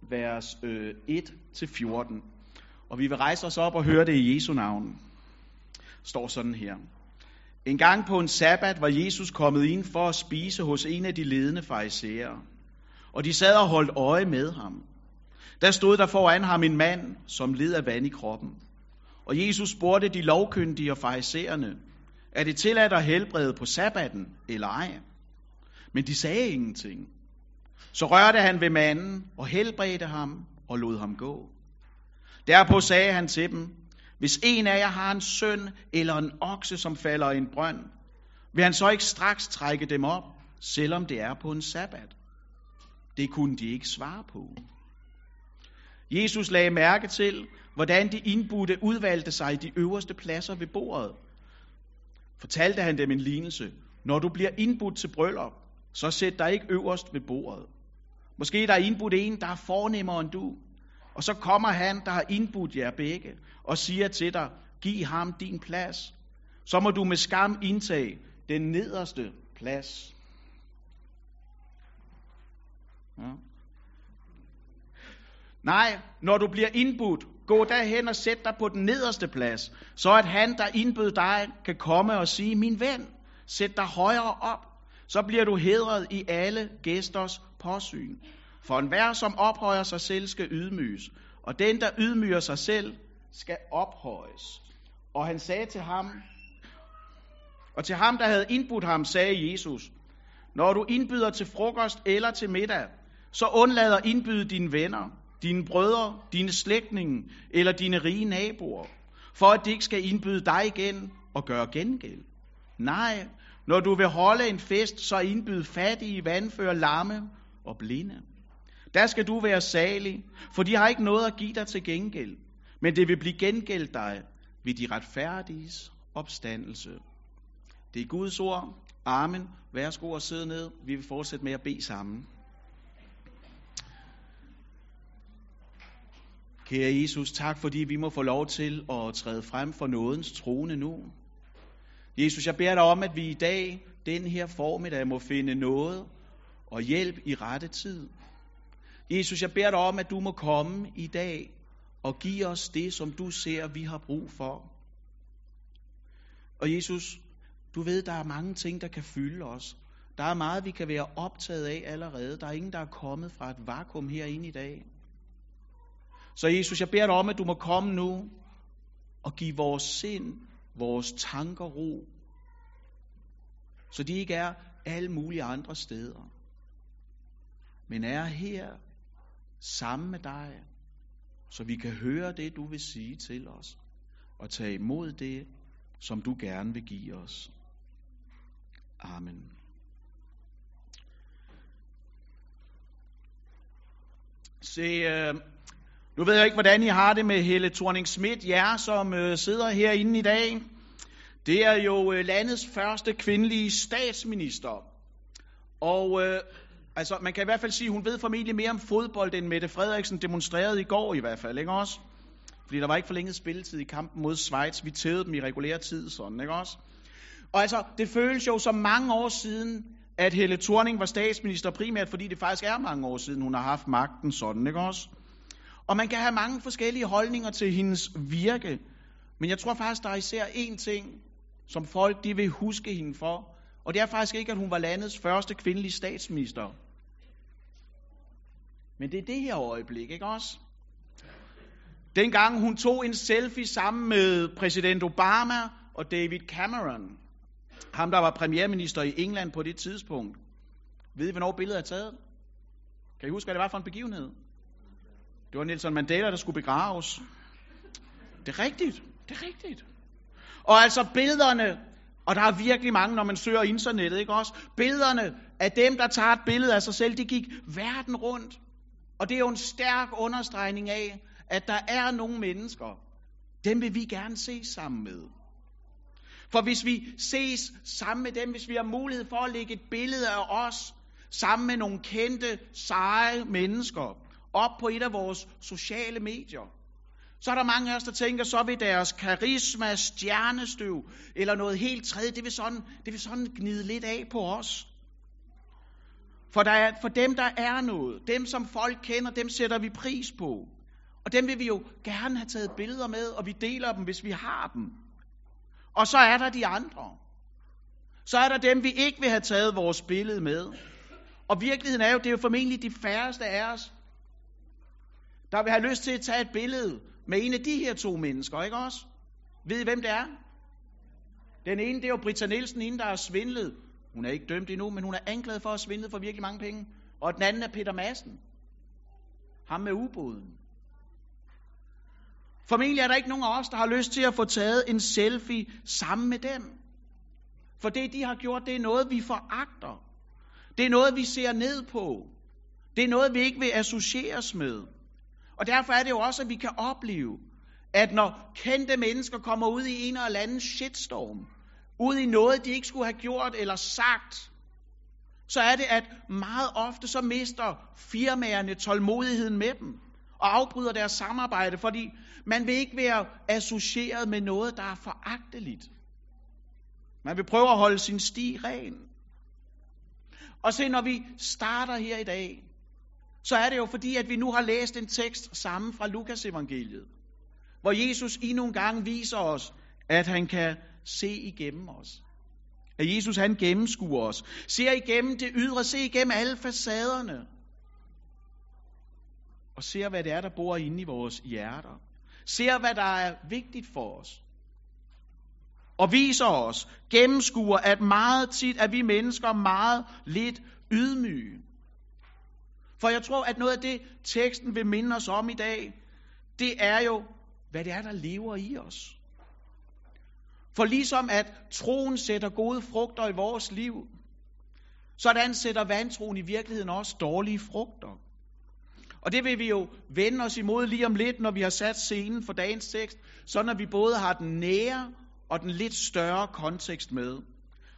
vers øh, 1-14. Og vi vil rejse os op og høre det i Jesu navn. Står sådan her. En gang på en sabbat var Jesus kommet ind for at spise hos en af de ledende farisæere. Og de sad og holdt øje med ham. Der stod der foran ham en mand, som led af vand i kroppen. Og Jesus spurgte de lovkyndige og farisæerne, er det tilladt at helbrede på sabbaten eller ej? Men de sagde ingenting. Så rørte han ved manden og helbredte ham og lod ham gå. Derpå sagde han til dem, hvis en af jer har en søn eller en okse, som falder i en brønd, vil han så ikke straks trække dem op, selvom det er på en sabbat? Det kunne de ikke svare på. Jesus lagde mærke til, hvordan de indbudte udvalgte sig de øverste pladser ved bordet. Fortalte han dem en lignelse. Når du bliver indbudt til bryllup, så sæt dig ikke øverst ved bordet. Måske der er indbudt en, der er fornemmere end du. Og så kommer han, der har indbudt jer begge, og siger til dig, giv ham din plads. Så må du med skam indtage den nederste plads. Ja. Nej, når du bliver indbudt, gå derhen og sæt dig på den nederste plads, så at han, der indbød dig, kan komme og sige, min ven, sæt dig højere op, så bliver du hedret i alle gæsters påsyn. For enhver, som ophøjer sig selv, skal ydmyges, og den, der ydmyger sig selv, skal ophøjes. Og han sagde til ham, og til ham, der havde indbudt ham, sagde Jesus, når du indbyder til frokost eller til middag, så undlad at indbyde dine venner, dine brødre, dine slægtninge eller dine rige naboer, for at de ikke skal indbyde dig igen og gøre gengæld. Nej, når du vil holde en fest, så indbyd fattige, vandfører, lamme og blinde. Der skal du være salig, for de har ikke noget at give dig til gengæld, men det vil blive gengældt dig ved de retfærdiges opstandelse. Det er Guds ord. Amen. Værsgo at sidde ned. Vi vil fortsætte med at bede sammen. Kære Jesus, tak fordi vi må få lov til at træde frem for nådens trone nu. Jesus, jeg beder dig om, at vi i dag, den her formiddag, må finde noget og hjælp i rette tid. Jesus, jeg beder dig om, at du må komme i dag og give os det, som du ser, vi har brug for. Og Jesus, du ved, der er mange ting, der kan fylde os. Der er meget, vi kan være optaget af allerede. Der er ingen, der er kommet fra et vakuum herinde i dag. Så Jesus, jeg beder dig om, at du må komme nu og give vores sind, vores tanker ro. Så de ikke er alle mulige andre steder. Men er her sammen med dig, så vi kan høre det, du vil sige til os, og tage imod det, som du gerne vil give os. Amen. Se, øh, nu ved jeg ikke, hvordan I har det med Helle thorning Schmidt, jer som øh, sidder herinde i dag. Det er jo øh, landets første kvindelige statsminister. Og øh, altså, man kan i hvert fald sige, at hun ved formentlig mere om fodbold, end Mette Frederiksen demonstrerede i går i hvert fald, ikke også? Fordi der var ikke forlænget spilletid i kampen mod Schweiz. Vi tævede dem i regulær tid, sådan, ikke også? Og altså, det føles jo som mange år siden, at Helle Thorning var statsminister, primært fordi det faktisk er mange år siden, hun har haft magten sådan, ikke også? Og man kan have mange forskellige holdninger til hendes virke, men jeg tror faktisk, der er især én ting, som folk de vil huske hende for, og det er faktisk ikke, at hun var landets første kvindelige statsminister. Men det er det her øjeblik, ikke også? Dengang hun tog en selfie sammen med præsident Obama og David Cameron, ham der var premierminister i England på det tidspunkt. Ved I, hvornår billedet er taget? Kan I huske, hvad det var for en begivenhed? Det var Nelson Mandela, der skulle begraves. Det er rigtigt. Det er rigtigt. Og altså billederne, og der er virkelig mange, når man søger internettet, ikke også? Billederne af dem, der tager et billede af sig selv, de gik verden rundt. Og det er jo en stærk understregning af, at der er nogle mennesker, dem vil vi gerne se sammen med. For hvis vi ses sammen med dem, hvis vi har mulighed for at lægge et billede af os sammen med nogle kendte, seje mennesker op på et af vores sociale medier, så er der mange af os, der tænker, så vil deres karisma, stjernestøv eller noget helt tredje, det vil sådan, det vil sådan gnide lidt af på os. For, der er, for dem, der er noget, dem som folk kender, dem sætter vi pris på. Og dem vil vi jo gerne have taget billeder med, og vi deler dem, hvis vi har dem. Og så er der de andre. Så er der dem, vi ikke vil have taget vores billede med. Og virkeligheden er jo, det er jo formentlig de færreste af os, der vil have lyst til at tage et billede med en af de her to mennesker, ikke også? Ved I, hvem det er? Den ene, det er jo Britta Nielsen, en der er svindlet. Hun er ikke dømt endnu, men hun er anklaget for at svindle for virkelig mange penge. Og den anden er Peter Madsen. Ham med ubåden. Formentlig er der ikke nogen af os, der har lyst til at få taget en selfie sammen med dem. For det, de har gjort, det er noget, vi foragter. Det er noget, vi ser ned på. Det er noget, vi ikke vil associeres med. Og derfor er det jo også, at vi kan opleve, at når kendte mennesker kommer ud i en eller anden shitstorm, ud i noget, de ikke skulle have gjort eller sagt, så er det, at meget ofte så mister firmaerne tålmodigheden med dem og afbryder deres samarbejde, fordi man vil ikke være associeret med noget, der er foragteligt. Man vil prøve at holde sin sti ren. Og se, når vi starter her i dag, så er det jo fordi, at vi nu har læst en tekst sammen fra Lukas evangeliet, hvor Jesus endnu en gang viser os, at han kan se igennem os. At Jesus han gennemskuer os. Ser igennem det ydre, ser igennem alle facaderne. Og ser, hvad det er, der bor inde i vores hjerter. Ser, hvad der er vigtigt for os. Og viser os, gennemskuer, at meget tit er vi mennesker meget lidt ydmyge. For jeg tror, at noget af det, teksten vil minde os om i dag, det er jo, hvad det er, der lever i os. For ligesom at troen sætter gode frugter i vores liv, sådan sætter vantroen i virkeligheden også dårlige frugter. Og det vil vi jo vende os imod lige om lidt, når vi har sat scenen for dagens tekst, så når vi både har den nære og den lidt større kontekst med.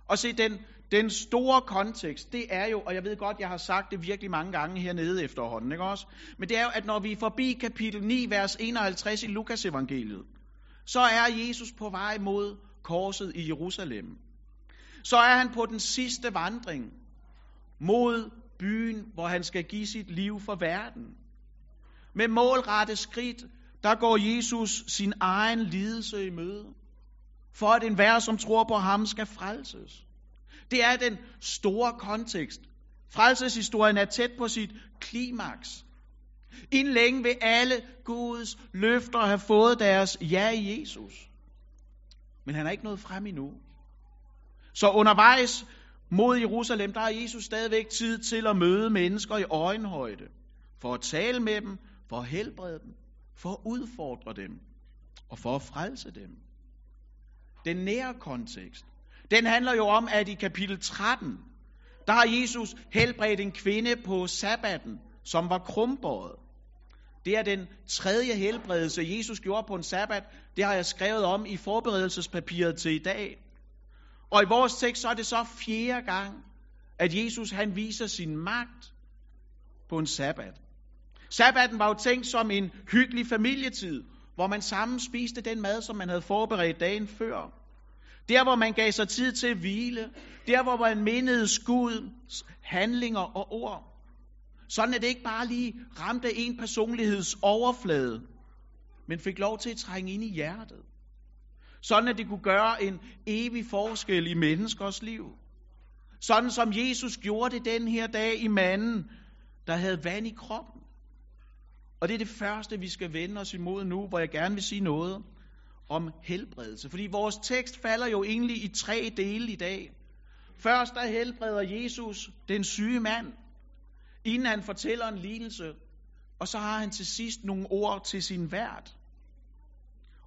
Og se, den, den store kontekst, det er jo, og jeg ved godt, jeg har sagt det virkelig mange gange hernede efterhånden, ikke også? Men det er jo, at når vi er forbi kapitel 9, vers 51 i Lukas evangeliet, så er Jesus på vej mod korset i Jerusalem. Så er han på den sidste vandring mod byen, hvor han skal give sit liv for verden. Med målrette skridt, der går Jesus sin egen lidelse i møde, for at enhver, som tror på ham, skal frelses. Det er den store kontekst. Frelseshistorien er tæt på sit klimaks. Inden længe vil alle Guds løfter have fået deres ja i Jesus. Men han er ikke nået frem endnu. Så undervejs mod Jerusalem, der har Jesus stadigvæk tid til at møde mennesker i øjenhøjde. For at tale med dem, for at helbrede dem, for at udfordre dem og for at frelse dem. Den nære kontekst, den handler jo om, at i kapitel 13, der har Jesus helbredt en kvinde på sabbaten, som var krumbåret. Det er den tredje helbredelse, Jesus gjorde på en sabbat. Det har jeg skrevet om i forberedelsespapiret til i dag. Og i vores tekst så er det så fjerde gang, at Jesus han viser sin magt på en sabbat. Sabbaten var jo tænkt som en hyggelig familietid, hvor man sammen spiste den mad, som man havde forberedt dagen før. Der, hvor man gav sig tid til at hvile. Der, hvor man mindede Guds handlinger og ord. Sådan at det ikke bare lige ramte en personligheds overflade, men fik lov til at trænge ind i hjertet. Sådan at det kunne gøre en evig forskel i menneskers liv. Sådan som Jesus gjorde det den her dag i manden, der havde vand i kroppen. Og det er det første, vi skal vende os imod nu, hvor jeg gerne vil sige noget om helbredelse. Fordi vores tekst falder jo egentlig i tre dele i dag. Først der helbreder Jesus den syge mand, inden han fortæller en lignelse, og så har han til sidst nogle ord til sin vært.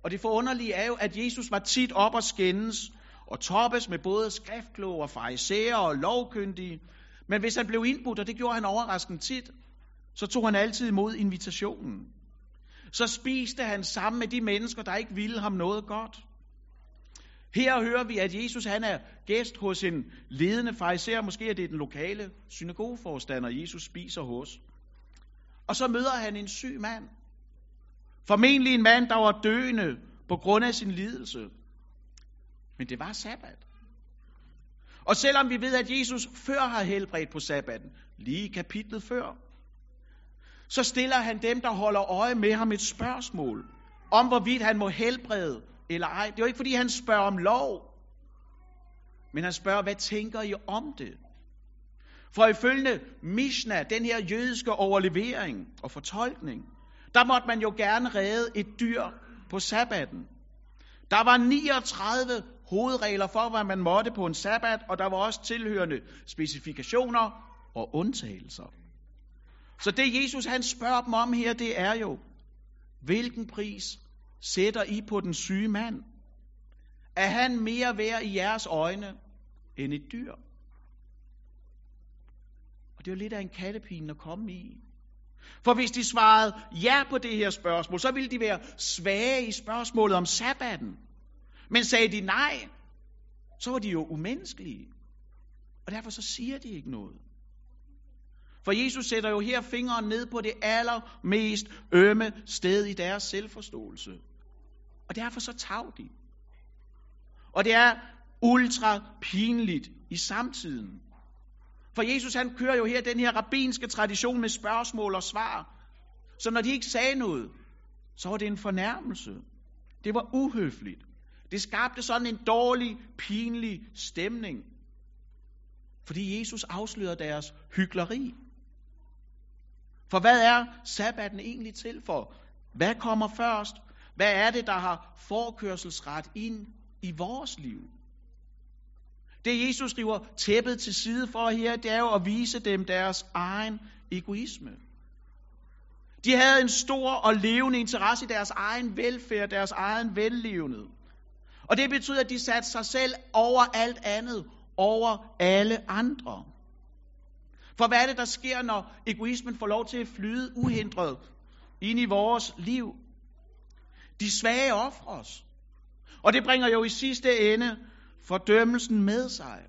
Og det forunderlige er jo, at Jesus var tit op og skændes, og toppes med både skriftkloge og farisæer og lovkyndige. Men hvis han blev indbudt, og det gjorde han overraskende tit, så tog han altid imod invitationen så spiste han sammen med de mennesker, der ikke ville ham noget godt. Her hører vi, at Jesus han er gæst hos en ledende fariser, måske er det den lokale synagogeforstander, Jesus spiser hos. Og så møder han en syg mand. Formentlig en mand, der var døende på grund af sin lidelse. Men det var sabbat. Og selvom vi ved, at Jesus før har helbredt på sabbaten, lige kapitlet før, så stiller han dem, der holder øje med ham, et spørgsmål om, hvorvidt han må helbrede eller ej. Det er jo ikke, fordi han spørger om lov, men han spørger, hvad tænker I om det? For ifølge Mishnah, den her jødiske overlevering og fortolkning, der måtte man jo gerne redde et dyr på sabbaten. Der var 39 hovedregler for, hvad man måtte på en sabbat, og der var også tilhørende specifikationer og undtagelser. Så det Jesus han spørger dem om her, det er jo, hvilken pris sætter I på den syge mand? Er han mere værd i jeres øjne end et dyr? Og det er jo lidt af en kattepine at komme i. For hvis de svarede ja på det her spørgsmål, så ville de være svage i spørgsmålet om sabbaten. Men sagde de nej, så var de jo umenneskelige. Og derfor så siger de ikke noget. For Jesus sætter jo her fingeren ned på det allermest ømme sted i deres selvforståelse. Og derfor så tav de. Og det er ultra pinligt i samtiden. For Jesus han kører jo her den her rabbinske tradition med spørgsmål og svar. Så når de ikke sagde noget, så var det en fornærmelse. Det var uhøfligt. Det skabte sådan en dårlig, pinlig stemning. Fordi Jesus afslører deres hykleri. For hvad er sabbaten egentlig til for? Hvad kommer først? Hvad er det, der har forkørselsret ind i vores liv? Det Jesus river tæppet til side for her, det er jo at vise dem deres egen egoisme. De havde en stor og levende interesse i deres egen velfærd, deres egen vellevende. Og det betyder, at de satte sig selv over alt andet, over alle andre. For hvad er det, der sker, når egoismen får lov til at flyde uhindret ind i vores liv? De svage offres. Og det bringer jo i sidste ende fordømmelsen med sig.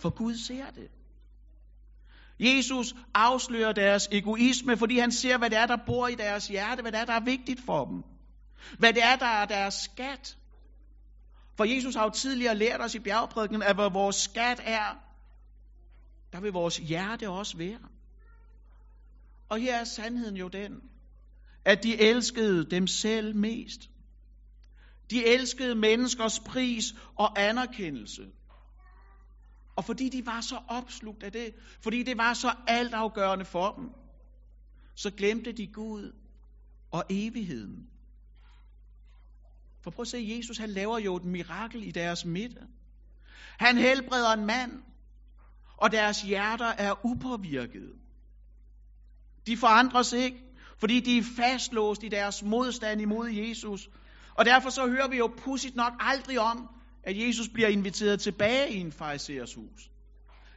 For Gud ser det. Jesus afslører deres egoisme, fordi han ser, hvad det er, der bor i deres hjerte, hvad det er, der er vigtigt for dem. Hvad det er, der er deres skat. For Jesus har jo tidligere lært os i bjergprædiken, at hvad vores skat er, der vil vores hjerte også være. Og her er sandheden jo den, at de elskede dem selv mest. De elskede menneskers pris og anerkendelse. Og fordi de var så opslugt af det, fordi det var så altafgørende for dem, så glemte de Gud og evigheden. For prøv at se, Jesus han laver jo et mirakel i deres midte. Han helbreder en mand, og deres hjerter er upåvirket. De forandres ikke, fordi de er fastlåst i deres modstand imod Jesus. Og derfor så hører vi jo pudsigt nok aldrig om, at Jesus bliver inviteret tilbage i en farisæers hus.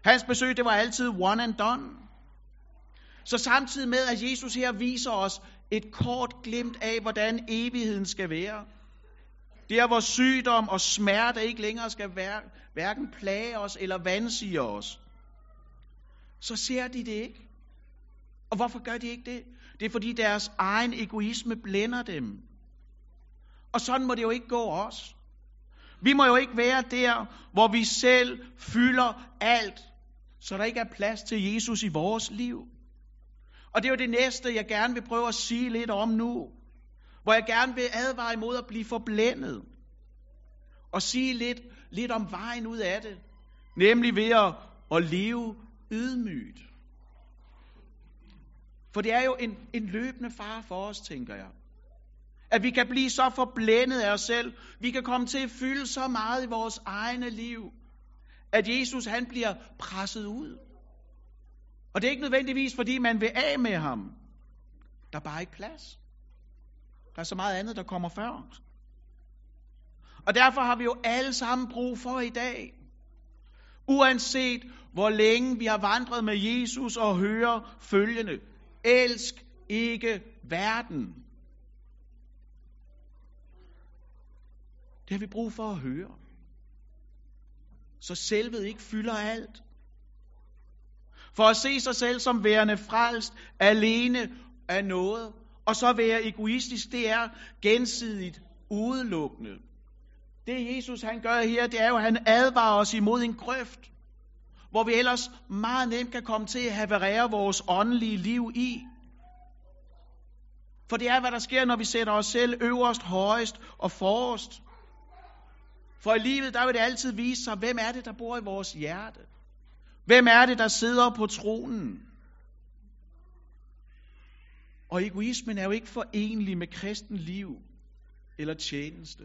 Hans besøg, det var altid one and done. Så samtidig med, at Jesus her viser os et kort glimt af, hvordan evigheden skal være, der hvor sygdom og smerte ikke længere skal hverken plage os eller vansige os, så ser de det ikke. Og hvorfor gør de ikke det? Det er fordi deres egen egoisme blænder dem. Og sådan må det jo ikke gå os. Vi må jo ikke være der, hvor vi selv fylder alt, så der ikke er plads til Jesus i vores liv. Og det er jo det næste, jeg gerne vil prøve at sige lidt om nu. Hvor jeg gerne vil advare imod at blive forblændet. Og sige lidt, lidt om vejen ud af det. Nemlig ved at, at leve ydmygt. For det er jo en, en løbende fare for os, tænker jeg. At vi kan blive så forblændet af os selv. Vi kan komme til at fylde så meget i vores egne liv, at Jesus han bliver presset ud. Og det er ikke nødvendigvis, fordi man vil af med ham. Der er bare ikke plads. Der er så meget andet, der kommer før. Og derfor har vi jo alle sammen brug for i dag, uanset hvor længe vi har vandret med Jesus og hører følgende. Elsk ikke verden. Det har vi brug for at høre. Så selvet ikke fylder alt. For at se sig selv som værende frelst alene af noget, og så være egoistisk, det er gensidigt udelukkende. Det Jesus han gør her, det er jo, at han advarer os imod en grøft, hvor vi ellers meget nemt kan komme til at haverere vores åndelige liv i. For det er, hvad der sker, når vi sætter os selv øverst, højest og forrest. For i livet, der vil det altid vise sig, hvem er det, der bor i vores hjerte? Hvem er det, der sidder på tronen? Og egoismen er jo ikke forenlig med kristen liv eller tjeneste.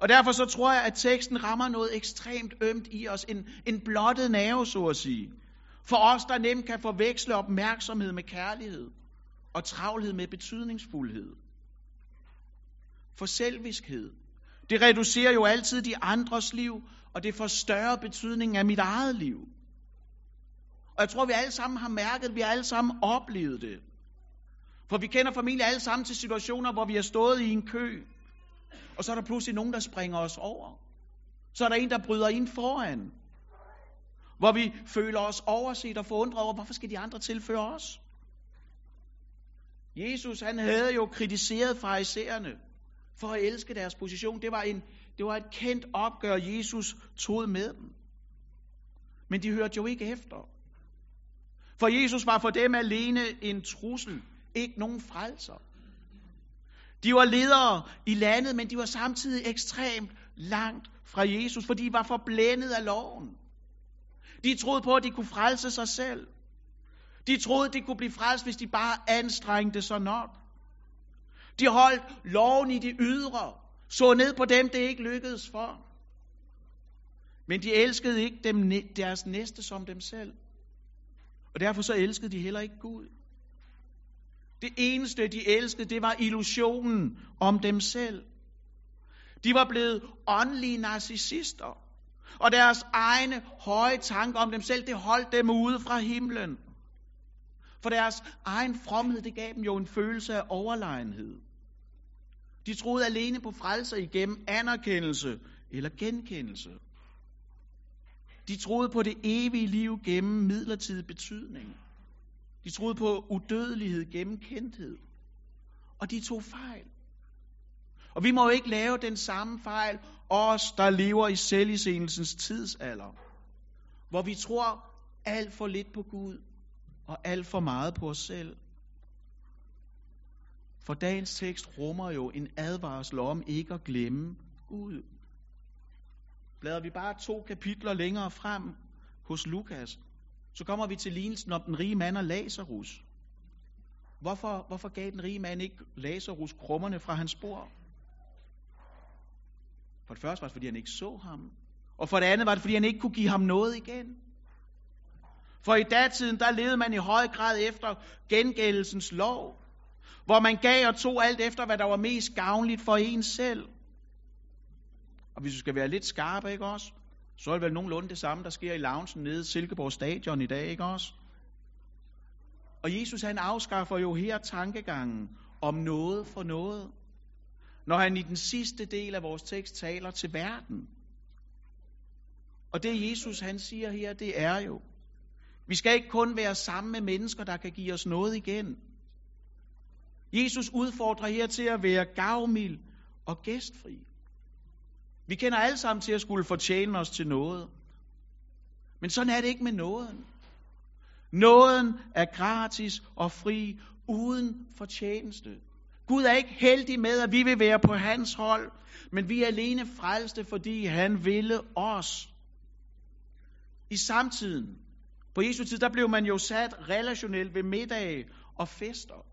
Og derfor så tror jeg, at teksten rammer noget ekstremt ømt i os. En, en blottet nerve, så at sige. For os, der nemt kan forveksle opmærksomhed med kærlighed. Og travlhed med betydningsfuldhed. For selviskhed. Det reducerer jo altid de andres liv, og det får større betydning af mit eget liv. Og jeg tror, vi alle sammen har mærket, vi har alle sammen oplevet det. For vi kender formentlig alle sammen til situationer, hvor vi har stået i en kø, og så er der pludselig nogen, der springer os over. Så er der en, der bryder ind foran. Hvor vi føler os overset og forundret over, hvorfor skal de andre tilføre os? Jesus, han havde jo kritiseret farisæerne for at elske deres position. Det var, en, det var et kendt opgør, Jesus tog med dem. Men de hørte jo ikke efter. For Jesus var for dem alene en trussel, ikke nogen frelser. De var ledere i landet, men de var samtidig ekstremt langt fra Jesus, fordi de var forblændet af loven. De troede på, at de kunne frelse sig selv. De troede, at de kunne blive frelst, hvis de bare anstrengte sig nok. De holdt loven i de ydre, så ned på dem, det ikke lykkedes for. Men de elskede ikke dem, deres næste som dem selv. Og derfor så elskede de heller ikke Gud. Det eneste, de elskede, det var illusionen om dem selv. De var blevet åndelige narcissister. Og deres egne høje tanker om dem selv, det holdt dem ude fra himlen. For deres egen fromhed, det gav dem jo en følelse af overlegenhed. De troede alene på frelse igennem anerkendelse eller genkendelse. De troede på det evige liv gennem midlertidig betydning. De troede på udødelighed gennem kendthed. Og de tog fejl. Og vi må jo ikke lave den samme fejl, os der lever i selvisendelsens tidsalder. Hvor vi tror alt for lidt på Gud, og alt for meget på os selv. For dagens tekst rummer jo en advarsel om ikke at glemme Gud. Bladrer vi bare to kapitler længere frem hos Lukas, så kommer vi til lignelsen om den rige mand og Lazarus. Hvorfor, hvorfor gav den rige mand ikke Lazarus krummerne fra hans bord? For det første var det, fordi han ikke så ham. Og for det andet var det, fordi han ikke kunne give ham noget igen. For i datiden, der levede man i høj grad efter gengældelsens lov. Hvor man gav og tog alt efter, hvad der var mest gavnligt for en selv. Og hvis vi skal være lidt skarpe, ikke også? Så er det vel nogenlunde det samme, der sker i loungen nede i Silkeborg Stadion i dag, ikke også? Og Jesus han afskaffer jo her tankegangen om noget for noget, når han i den sidste del af vores tekst taler til verden. Og det Jesus han siger her, det er jo, vi skal ikke kun være sammen med mennesker, der kan give os noget igen. Jesus udfordrer her til at være gavmild og gæstfri. Vi kender alle sammen til at skulle fortjene os til noget. Men sådan er det ikke med nåden. Nåden er gratis og fri, uden fortjeneste. Gud er ikke heldig med, at vi vil være på hans hold, men vi er alene frelste, fordi han ville os. I samtiden, på Jesu tid, der blev man jo sat relationelt ved middag og fester.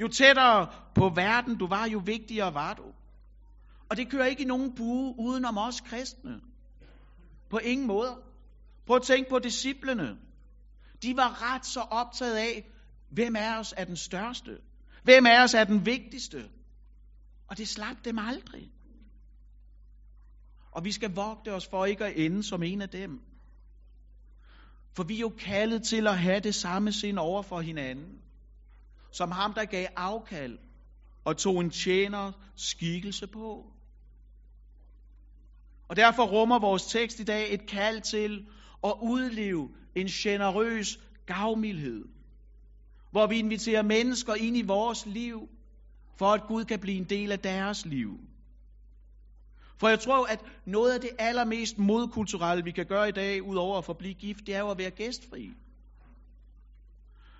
Jo tættere på verden du var, jo vigtigere var du. Og det kører ikke i nogen bue udenom os kristne. På ingen måde. Prøv at tænke på disciplene. De var ret så optaget af, hvem af os er den største? Hvem af os er den vigtigste? Og det slap dem aldrig. Og vi skal vogte os for ikke at ende som en af dem. For vi er jo kaldet til at have det samme sind over for hinanden. Som ham, der gav afkald og tog en tjener skikkelse på. Og derfor rummer vores tekst i dag et kald til at udleve en generøs gavmildhed, hvor vi inviterer mennesker ind i vores liv, for at Gud kan blive en del af deres liv. For jeg tror, at noget af det allermest modkulturelle, vi kan gøre i dag, udover at forblive gift, det er jo at være gæstfri.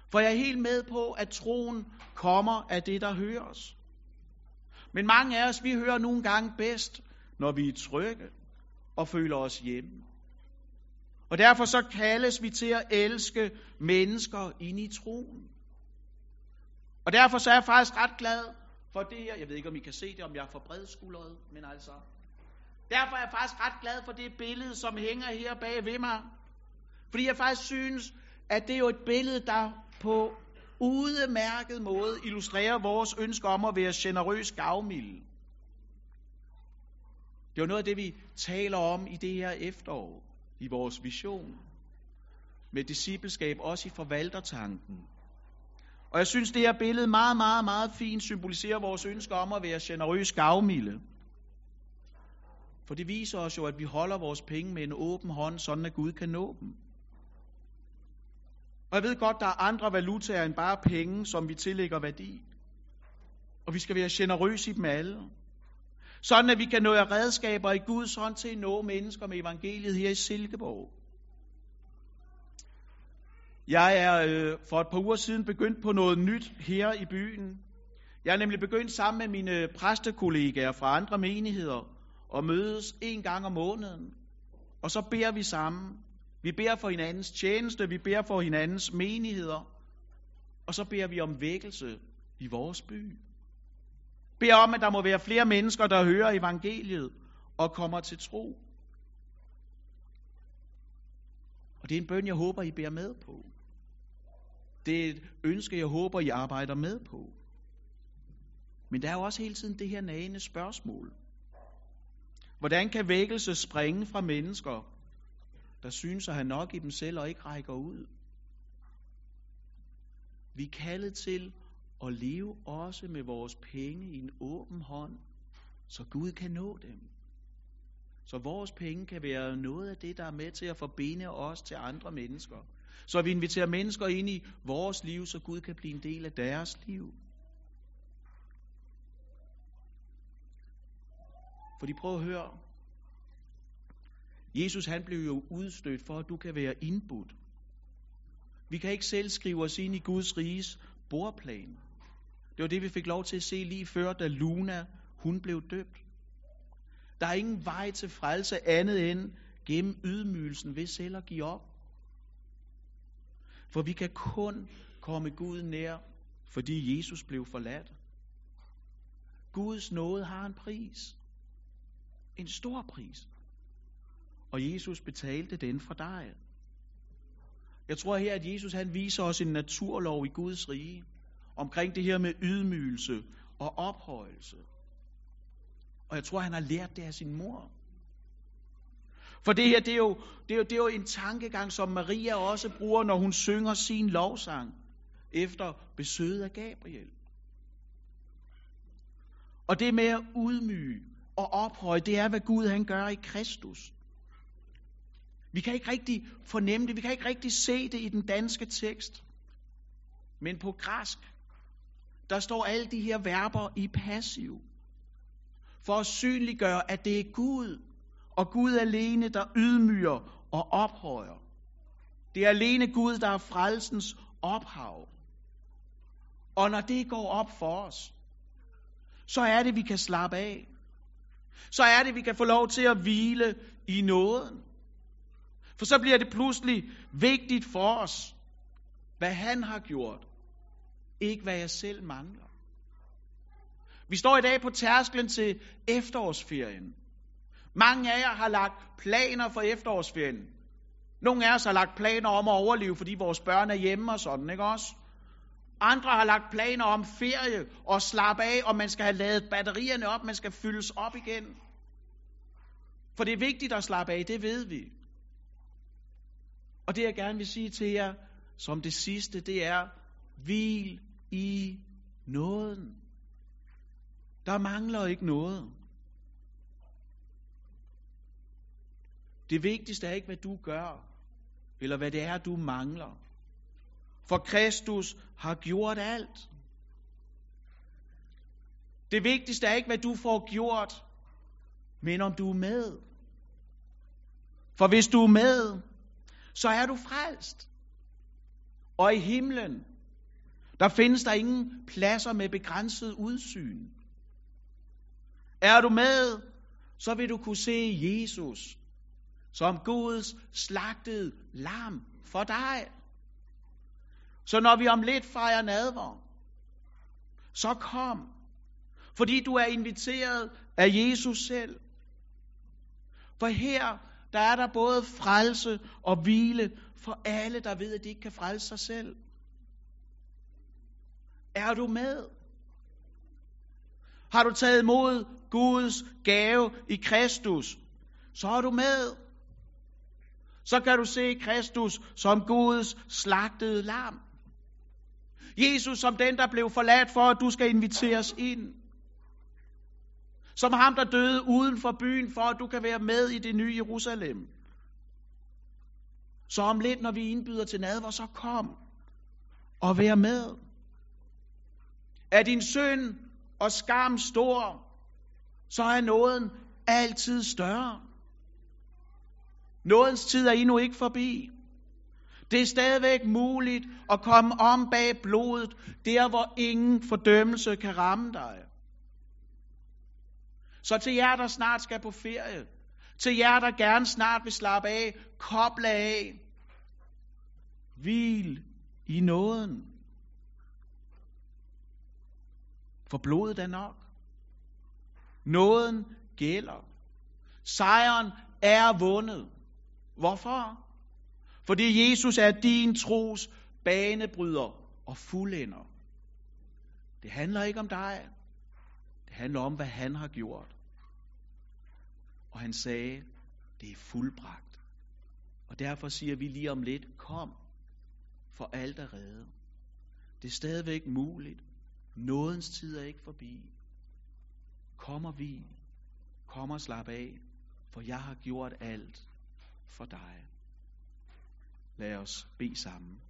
For jeg er helt med på, at troen kommer af det, der høres. Men mange af os, vi hører nogle gange bedst, når vi er trygge og føler os hjemme. Og derfor så kaldes vi til at elske mennesker ind i troen. Og derfor så er jeg faktisk ret glad for det her. Jeg ved ikke, om I kan se det, om jeg er for bredskuldret, men altså. Derfor er jeg faktisk ret glad for det billede, som hænger her bag ved mig. Fordi jeg faktisk synes, at det er jo et billede, der på udmærket måde illustrerer vores ønske om at være generøs gavmild. Det er noget af det, vi taler om i det her efterår, i vores vision. Med discipleskab, også i forvaltertanken. Og jeg synes, det her billede meget, meget, meget fint symboliserer vores ønske om at være generøs gavmilde. For det viser os jo, at vi holder vores penge med en åben hånd, sådan at Gud kan nå dem. Og jeg ved godt, der er andre valutaer end bare penge, som vi tillægger værdi. Og vi skal være generøse i dem alle. Sådan at vi kan nå redskaber i Guds hånd til at nå mennesker med evangeliet her i Silkeborg. Jeg er øh, for et par uger siden begyndt på noget nyt her i byen. Jeg er nemlig begyndt sammen med mine øh, præstekollegaer fra andre menigheder og mødes en gang om måneden. Og så beder vi sammen. Vi beder for hinandens tjeneste, vi beder for hinandens menigheder, og så beder vi om vækkelse i vores by. Bed om, at der må være flere mennesker, der hører evangeliet og kommer til tro. Og det er en bøn, jeg håber, I bærer med på. Det er et ønske, jeg håber, I arbejder med på. Men der er jo også hele tiden det her nagende spørgsmål. Hvordan kan vækkelse springe fra mennesker, der synes at have nok i dem selv og ikke rækker ud? Vi er kaldet til og leve også med vores penge i en åben hånd, så Gud kan nå dem. Så vores penge kan være noget af det, der er med til at forbinde os til andre mennesker. Så vi inviterer mennesker ind i vores liv, så Gud kan blive en del af deres liv. Fordi prøv at høre. Jesus han blev jo udstødt for, at du kan være indbudt. Vi kan ikke selv skrive os ind i Guds riges bordplan. Det var det, vi fik lov til at se lige før, da Luna hun blev døbt. Der er ingen vej til frelse andet end gennem ydmygelsen ved selv at give op. For vi kan kun komme Gud nær, fordi Jesus blev forladt. Guds nåde har en pris. En stor pris. Og Jesus betalte den for dig. Jeg tror her, at Jesus han viser os en naturlov i Guds rige omkring det her med ydmygelse og ophøjelse. Og jeg tror, han har lært det af sin mor. For det her, det er, jo, det, er jo, det er jo en tankegang, som Maria også bruger, når hun synger sin lovsang efter besøget af Gabriel. Og det med at udmyge og ophøje, det er, hvad Gud han gør i Kristus. Vi kan ikke rigtig fornemme det, vi kan ikke rigtig se det i den danske tekst. Men på græsk, der står alle de her verber i passiv. For at synliggøre, at det er Gud, og Gud alene, der ydmyger og ophøjer. Det er alene Gud, der er frelsens ophav. Og når det går op for os, så er det, vi kan slappe af. Så er det, vi kan få lov til at hvile i nåden. For så bliver det pludselig vigtigt for os, hvad han har gjort, ikke hvad jeg selv mangler. Vi står i dag på tærsklen til efterårsferien. Mange af jer har lagt planer for efterårsferien. Nogle af os har lagt planer om at overleve, fordi vores børn er hjemme og sådan, ikke også? Andre har lagt planer om ferie og slappe af, og man skal have lavet batterierne op, man skal fyldes op igen. For det er vigtigt at slappe af, det ved vi. Og det jeg gerne vil sige til jer, som det sidste, det er, hvil i nåden. Der mangler ikke noget. Det vigtigste er ikke, hvad du gør, eller hvad det er, du mangler. For Kristus har gjort alt. Det vigtigste er ikke, hvad du får gjort, men om du er med. For hvis du er med, så er du frelst. Og i himlen, der findes der ingen pladser med begrænset udsyn. Er du med, så vil du kunne se Jesus som Guds slagtede lam for dig. Så når vi om lidt fejrer nadver, så kom. Fordi du er inviteret af Jesus selv. For her, der er der både frelse og hvile for alle, der ved, at de ikke kan frelse sig selv. Er du med? Har du taget imod Guds gave i Kristus, så er du med. Så kan du se Kristus som Guds slagtede lam. Jesus som den, der blev forladt for, at du skal inviteres ind. Som ham, der døde uden for byen, for at du kan være med i det nye Jerusalem. Så om lidt, når vi indbyder til nadver, så kom og vær med. Er din synd og skam stor, så er nåden altid større. Nådens tid er endnu ikke forbi. Det er stadigvæk muligt at komme om bag blodet, der hvor ingen fordømmelse kan ramme dig. Så til jer, der snart skal på ferie, til jer, der gerne snart vil slappe af, koble af, hvil i nåden. For blodet er nok. Nåden gælder. Sejren er vundet. Hvorfor? Fordi Jesus er din tros banebryder og fuldender. Det handler ikke om dig. Det handler om, hvad han har gjort. Og han sagde, det er fuldbragt. Og derfor siger vi lige om lidt, kom, for alt er reddet. Det er stadigvæk muligt. Nådens tid er ikke forbi. Kom og vi. Kom og slap af, for jeg har gjort alt for dig. Lad os bede sammen.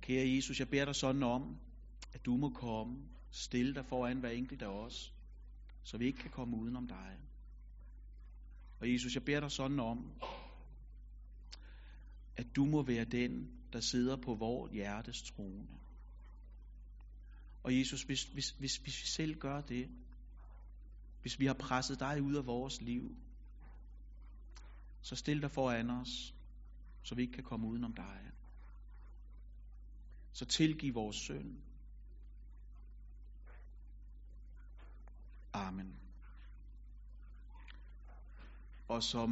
Kære Jesus, jeg beder dig sådan om, at du må komme, stille dig foran hver enkelt af os, så vi ikke kan komme udenom dig. Og Jesus, jeg beder dig sådan om, at du må være den, der sidder på vores hjertes trone. Og Jesus, hvis, hvis, hvis, hvis vi selv gør det, hvis vi har presset dig ud af vores liv, så stil dig foran os, så vi ikke kan komme udenom dig. Så tilgiv vores synd. Amen. Og som